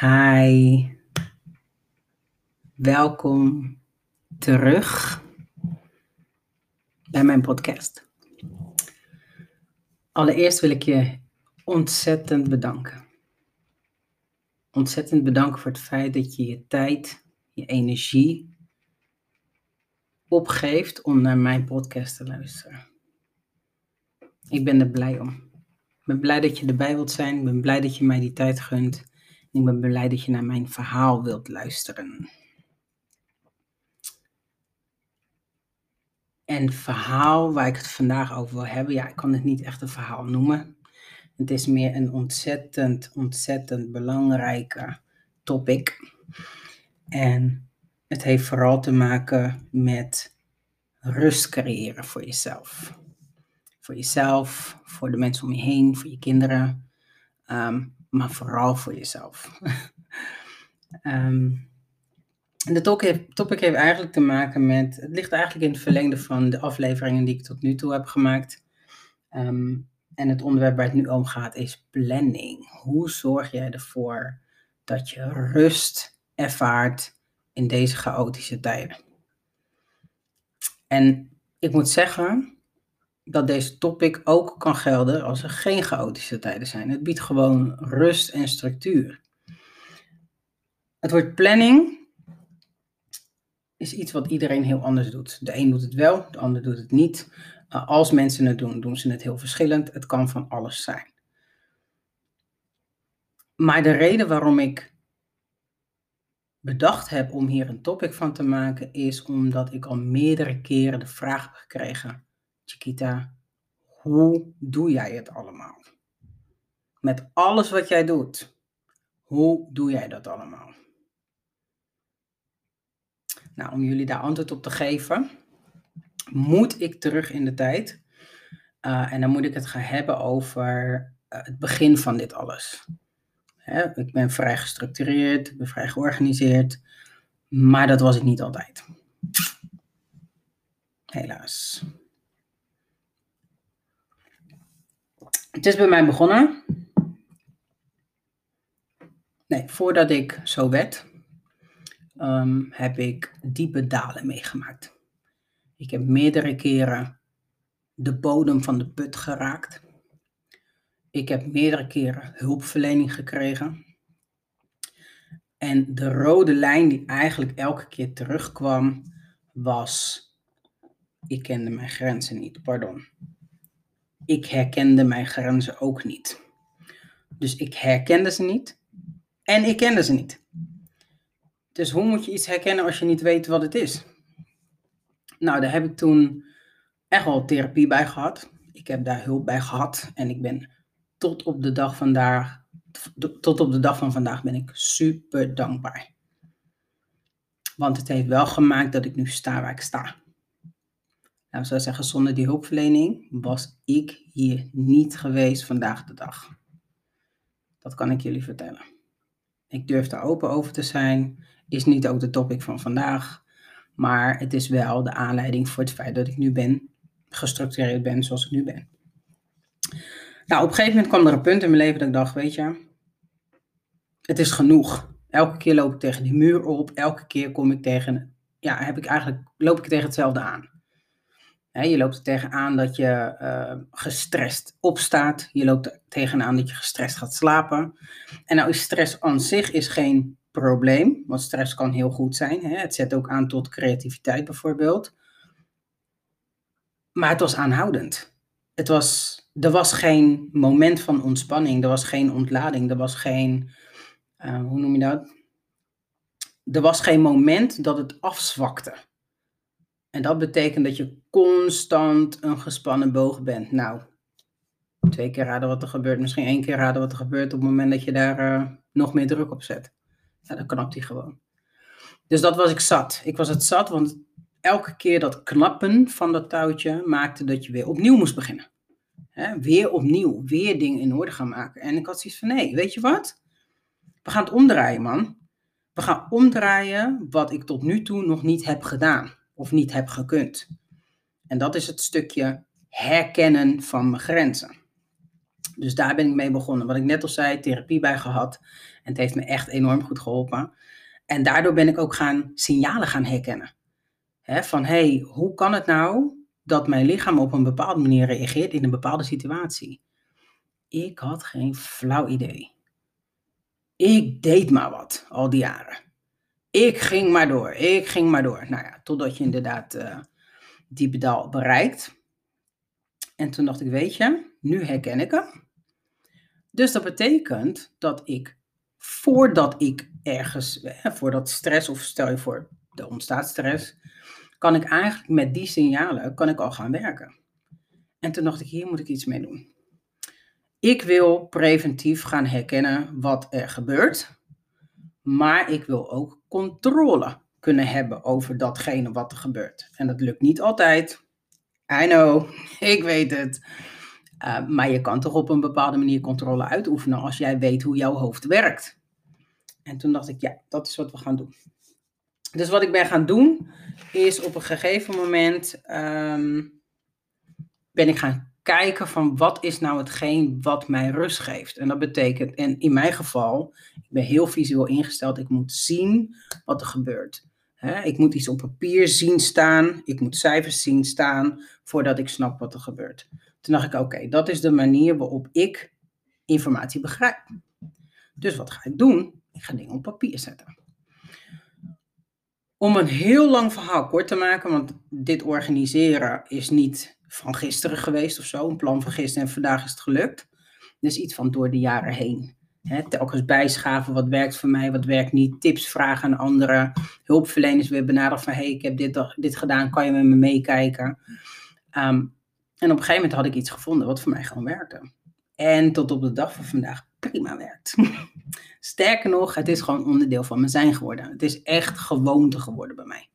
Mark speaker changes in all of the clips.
Speaker 1: Hi, welkom terug bij mijn podcast. Allereerst wil ik je ontzettend bedanken. Ontzettend bedanken voor het feit dat je je tijd, je energie opgeeft om naar mijn podcast te luisteren. Ik ben er blij om. Ik ben blij dat je erbij wilt zijn. Ik ben blij dat je mij die tijd gunt. Ik ben blij dat je naar mijn verhaal wilt luisteren. En verhaal waar ik het vandaag over wil hebben, ja, ik kan het niet echt een verhaal noemen. Het is meer een ontzettend, ontzettend belangrijke topic. En het heeft vooral te maken met rust creëren voor jezelf. Voor jezelf, voor de mensen om je heen, voor je kinderen, ehm, maar vooral voor jezelf. um, de topic heeft eigenlijk te maken met, het ligt eigenlijk in het verlengde van de afleveringen die ik tot nu toe heb gemaakt. Um, en het onderwerp waar het nu om gaat is planning. Hoe zorg jij ervoor dat je rust ervaart in deze chaotische tijden? En ik moet zeggen, dat deze topic ook kan gelden als er geen chaotische tijden zijn. Het biedt gewoon rust en structuur. Het woord planning is iets wat iedereen heel anders doet. De een doet het wel, de ander doet het niet. Uh, als mensen het doen, doen ze het heel verschillend. Het kan van alles zijn. Maar de reden waarom ik bedacht heb om hier een topic van te maken, is omdat ik al meerdere keren de vraag heb gekregen Chiquita, hoe doe jij het allemaal? Met alles wat jij doet, hoe doe jij dat allemaal? Nou, om jullie daar antwoord op te geven, moet ik terug in de tijd. Uh, en dan moet ik het gaan hebben over uh, het begin van dit alles. Hè, ik ben vrij gestructureerd, ik ben vrij georganiseerd, maar dat was ik niet altijd. Helaas. Het is bij mij begonnen. Nee, voordat ik zo werd, um, heb ik diepe dalen meegemaakt. Ik heb meerdere keren de bodem van de put geraakt. Ik heb meerdere keren hulpverlening gekregen. En de rode lijn die eigenlijk elke keer terugkwam, was: ik kende mijn grenzen niet, pardon ik herkende mijn grenzen ook niet. Dus ik herkende ze niet en ik kende ze niet. Dus hoe moet je iets herkennen als je niet weet wat het is? Nou, daar heb ik toen echt wel therapie bij gehad. Ik heb daar hulp bij gehad en ik ben tot op de dag vandaag, tot op de dag van vandaag ben ik super dankbaar. Want het heeft wel gemaakt dat ik nu sta waar ik sta. Nou, zou zeggen, zonder die hulpverlening was ik hier niet geweest vandaag de dag. Dat kan ik jullie vertellen. Ik durf daar open over te zijn. Is niet ook de topic van vandaag. Maar het is wel de aanleiding voor het feit dat ik nu ben, gestructureerd ben zoals ik nu ben. Nou, op een gegeven moment kwam er een punt in mijn leven dat ik dacht, weet je, het is genoeg. Elke keer loop ik tegen die muur op. Elke keer kom ik tegen, ja, heb ik eigenlijk, loop ik tegen hetzelfde aan je loopt er tegenaan dat je uh, gestrest opstaat. Je loopt er tegenaan dat je gestrest gaat slapen. En nou is stress aan zich is geen probleem, want stress kan heel goed zijn. Het zet ook aan tot creativiteit bijvoorbeeld. Maar het was aanhoudend. Het was, er was geen moment van ontspanning, er was geen ontlading, er was geen, uh, hoe noem je dat? Er was geen moment dat het afzwakte. En dat betekent dat je constant een gespannen boog bent. Nou, twee keer raden wat er gebeurt, misschien één keer raden wat er gebeurt op het moment dat je daar uh, nog meer druk op zet. Ja, dan knapt hij gewoon. Dus dat was ik zat. Ik was het zat, want elke keer dat knappen van dat touwtje maakte dat je weer opnieuw moest beginnen. He, weer opnieuw, weer dingen in orde gaan maken. En ik had zoiets van, nee, weet je wat? We gaan het omdraaien, man. We gaan omdraaien wat ik tot nu toe nog niet heb gedaan of niet heb gekund. En dat is het stukje herkennen van mijn grenzen. Dus daar ben ik mee begonnen. Wat ik net al zei, therapie bij gehad. En het heeft me echt enorm goed geholpen. En daardoor ben ik ook gaan signalen gaan herkennen. van hé, hey, hoe kan het nou dat mijn lichaam op een bepaalde manier reageert in een bepaalde situatie? Ik had geen flauw idee. Ik deed maar wat al die jaren. Ik ging maar door, ik ging maar door. Nou ja, totdat je inderdaad uh, die pedal bereikt. En toen dacht ik, weet je, nu herken ik hem. Dus dat betekent dat ik, voordat ik ergens, eh, voordat stress of stel je voor, er ontstaat stress, kan ik eigenlijk met die signalen, kan ik al gaan werken. En toen dacht ik, hier moet ik iets mee doen. Ik wil preventief gaan herkennen wat er gebeurt, maar ik wil ook controle kunnen hebben over datgene wat er gebeurt. En dat lukt niet altijd. I know, ik weet het. Uh, maar je kan toch op een bepaalde manier controle uitoefenen als jij weet hoe jouw hoofd werkt. En toen dacht ik, ja, dat is wat we gaan doen. Dus wat ik ben gaan doen, is op een gegeven moment um, ben ik gaan kijken van wat is nou hetgeen wat mij rust geeft. En dat betekent, en in mijn geval, ik ben heel visueel ingesteld, ik moet zien wat er gebeurt. ik moet iets op papier zien staan, ik moet cijfers zien staan voordat ik snap wat er gebeurt. Toen dacht ik, oké, dat is de manier waarop ik informatie begrijp. Dus wat ga ik doen? Ik ga dingen op papier zetten. Om een heel lang verhaal kort te maken, want dit organiseren is niet van gisteren geweest of zo. Een plan van gisteren en vandaag is het gelukt. Dus iets van door de jaren heen. He, telkens bijschaven, wat werkt voor mij, wat werkt niet. Tips vragen aan anderen. Hulpverleners weer benaderen van, hey, ik heb dit, dit gedaan, kan je met me meekijken? Ehm, en op een gegeven moment had ik iets gevonden wat voor mij gewoon werkte. En tot op de dag van vandaag prima werkt. Sterker nog, het is gewoon onderdeel van mijn zijn geworden. Het is echt gewoonte geworden bij mij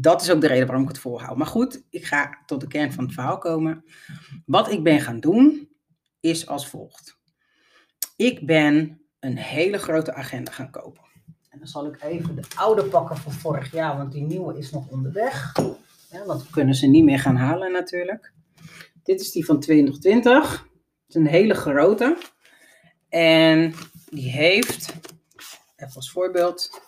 Speaker 1: dat is ook de reden waarom ik het volhoud. Maar goed, ik ga tot de kern van het verhaal komen. Wat ik ben gaan doen is als volgt. Ik ben een hele grote agenda gaan kopen. En dan zal ik even de oude pakken van vorig jaar, want die nieuwe is nog onderweg. Want we kunnen ze niet meer gaan halen natuurlijk. Dit is die van 2020. Het is een hele grote. En die heeft, even als voorbeeld,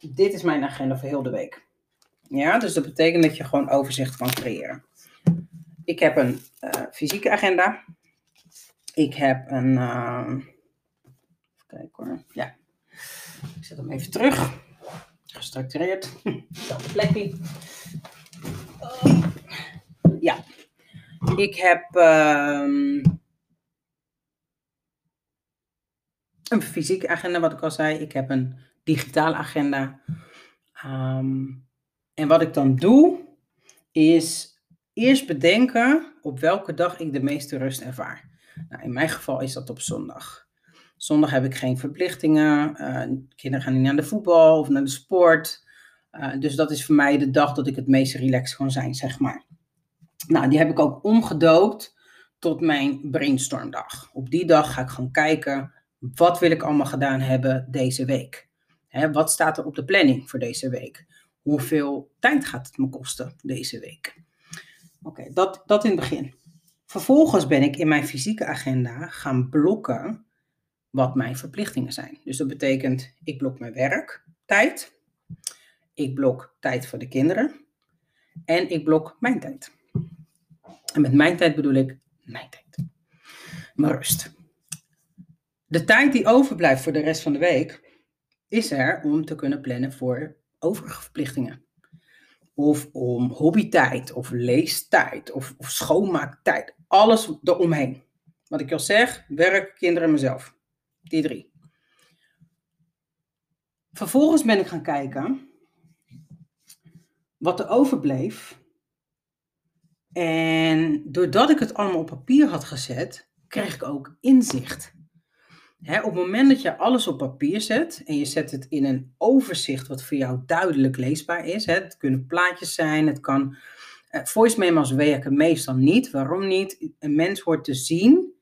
Speaker 1: dit is mijn agenda voor heel de week. Ja, dus dat betekent dat je gewoon overzicht kan creëren. Ik heb een uh, fysieke agenda. Ik heb een. Uh, even kijken hoor. Ja. Ik zet hem even terug. Gestructureerd. Hetzelfde plekje. Uh, ja. Ik heb. Um, een fysieke agenda, wat ik al zei. Ik heb een digitale agenda. Um, en wat ik dan doe, is eerst bedenken op welke dag ik de meeste rust ervaar. Nou, in mijn geval is dat op zondag. Zondag heb ik geen verplichtingen. Uh, kinderen gaan niet naar de voetbal of naar de sport. Uh, dus dat is voor mij de dag dat ik het meest relaxed kan zijn, zeg maar. Nou, die heb ik ook omgedoopt tot mijn brainstormdag. Op die dag ga ik gewoon kijken, wat wil ik allemaal gedaan hebben deze week? Hè, wat staat er op de planning voor deze week? Hoeveel tijd gaat het me kosten deze week? Oké, dat, dat in het begin. Vervolgens ben ik in mijn fysieke agenda gaan blokken wat mijn verplichtingen zijn. Dus dat betekent, ik blok mijn werktijd, ik blok tijd voor de kinderen en ik blok mijn tijd. En met mijn tijd bedoel ik mijn tijd. Mijn rust. De tijd die overblijft voor de rest van de week is er om te kunnen plannen voor overige verplichtingen. Of om hobbytijd, of leestijd, of, of schoonmaaktijd. Alles eromheen. Wat ik al zeg, werk, kinderen en mezelf. Die drie. Vervolgens ben ik gaan kijken wat er overbleef. En doordat ik het allemaal op papier had gezet, kreeg ik ook inzicht op het moment dat je alles op papier zet en je zet het in een overzicht wat voor jou duidelijk leesbaar is, het kunnen plaatjes zijn, het kan. Uh, voice memos werken meestal niet. Waarom niet? Een mens hoort te zien.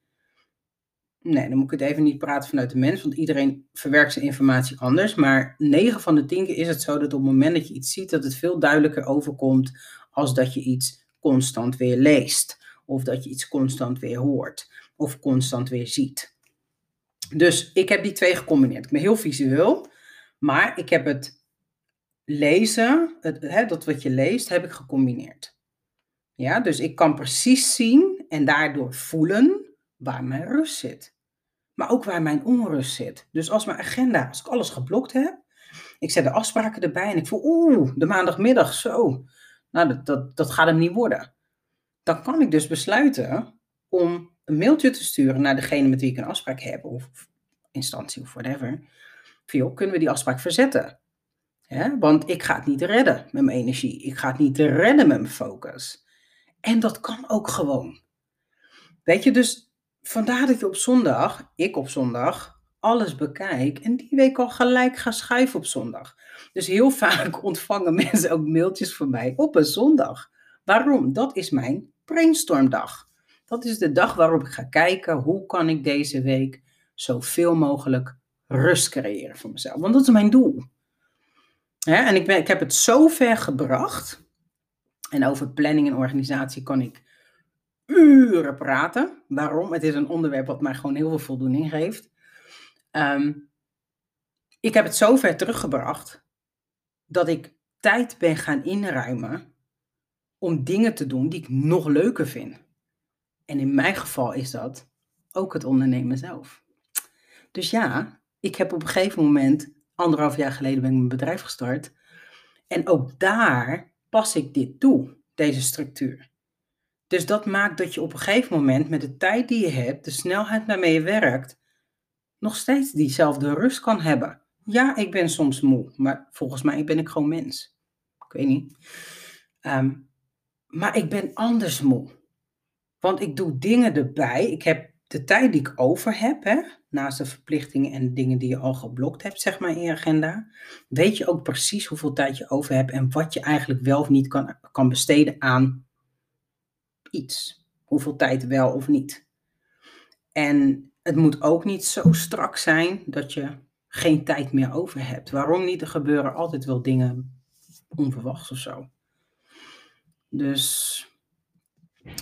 Speaker 1: Nee, dan moet ik het even niet praten vanuit de mens, want iedereen verwerkt zijn informatie anders. Maar 9 van de 10 keer is het zo dat op het moment dat je iets ziet, dat het veel duidelijker overkomt als dat je iets constant weer leest. of dat je iets constant weer hoort of constant weer ziet. Dus ik heb die twee gecombineerd. Ik ben heel visueel, maar ik heb het lezen, het, hè, dat wat je leest, heb ik gecombineerd. Ja, dus ik kan precies zien en daardoor voelen waar mijn rust zit. Maar ook waar mijn onrust zit. Dus als mijn agenda, als ik alles geblokt heb, ik zet de afspraken erbij en ik voel, oeh, de maandagmiddag, zo. Nou, dat, dat, dat gaat hem niet worden. Dan kan ik dus besluiten om een mailtje te sturen naar degene met wie ik een afspraak heb, of instantie of whatever. Van, kunnen we die afspraak verzetten? want ik ga het niet redden met mijn energie. Ik ga het niet redden met mijn focus. En dat kan ook gewoon. Weet je, dus vandaar dat je op zondag, ik op zondag, alles bekijk en die week al gelijk ga schuiven op zondag. Dus heel vaak ontvangen mensen ook mailtjes van mij op een zondag. Waarom? Dat is mijn brainstormdag. Dat is de dag waarop ik ga kijken hoe kan ik deze week zoveel mogelijk rust creëren voor mezelf. Want dat is mijn doel. en ik, ik heb het zo ver gebracht. En over planning en organisatie kan ik uren praten. Waarom? Het is een onderwerp wat mij gewoon heel veel voldoening geeft. Ehm, ik heb het zo ver teruggebracht dat ik tijd ben gaan inruimen om dingen te doen die ik nog leuker vind. En in mijn geval is dat ook het ondernemen zelf. Dus ja, ik heb op een gegeven moment, anderhalf jaar geleden ben ik mijn bedrijf gestart. En ook daar pas ik dit toe, deze structuur. Dus dat maakt dat je op een gegeven moment met de tijd die je hebt, de snelheid waarmee je werkt, nog steeds diezelfde rust kan hebben. Ja, ik ben soms moe, maar volgens mij ben ik gewoon mens. Ik weet niet. Ehm, maar ik ben anders moe. Want ik doe dingen erbij. Ik heb de tijd die ik over heb, hè, naast de verplichtingen en dingen die je al geblokt hebt, zeg maar, in je agenda, weet je ook precies hoeveel tijd je over hebt en wat je eigenlijk wel of niet kan, kan besteden aan iets. Hoeveel tijd wel of niet. En het moet ook niet zo strak zijn dat je geen tijd meer over hebt. Waarom niet? Er gebeuren altijd wel dingen onverwachts of zo. Dus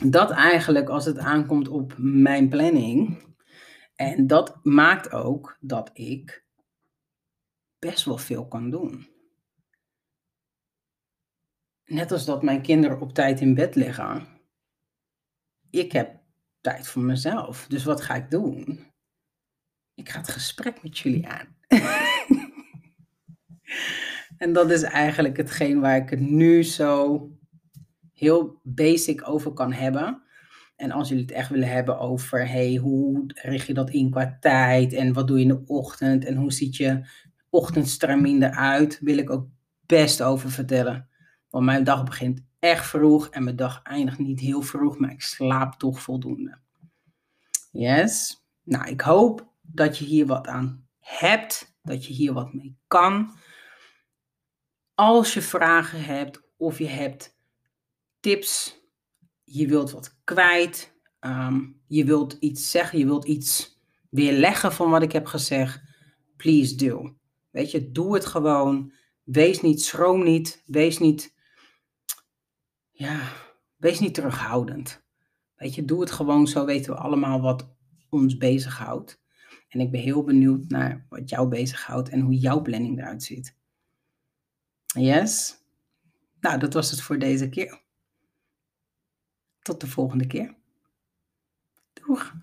Speaker 1: dat eigenlijk als het aankomt op mijn planning. En dat maakt ook dat ik best wel veel kan doen. Net als dat mijn kinderen op tijd in bed liggen. Ik heb tijd voor mezelf. Dus wat ga ik doen? Ik ga het gesprek met jullie aan. en dat is eigenlijk hetgeen waar ik het nu zo heel basic over kan hebben. En als jullie het echt willen hebben over, hey, hoe richt je dat in qua tijd en wat doe je in de ochtend en hoe ziet je ochtendstramien eruit, wil ik ook best over vertellen. Want mijn dag begint echt vroeg en mijn dag eindigt niet heel vroeg, maar ik slaap toch voldoende. Yes. Nou, ik hoop dat je hier wat aan hebt, dat je hier wat mee kan. Als je vragen hebt of je hebt tips, je wilt wat kwijt, ehm, je wilt iets zeggen, je wilt iets weerleggen van wat ik heb gezegd, please do. Weet je, doe het gewoon. Wees niet, schroom niet, wees niet, ja, wees niet terughoudend. Weet je, doe het gewoon, zo weten we allemaal wat ons bezighoudt. En ik ben heel benieuwd naar wat jou bezighoudt en hoe jouw planning eruit ziet. Yes? Nou, dat was het voor deze keer. Tot de volgende keer. Doeg!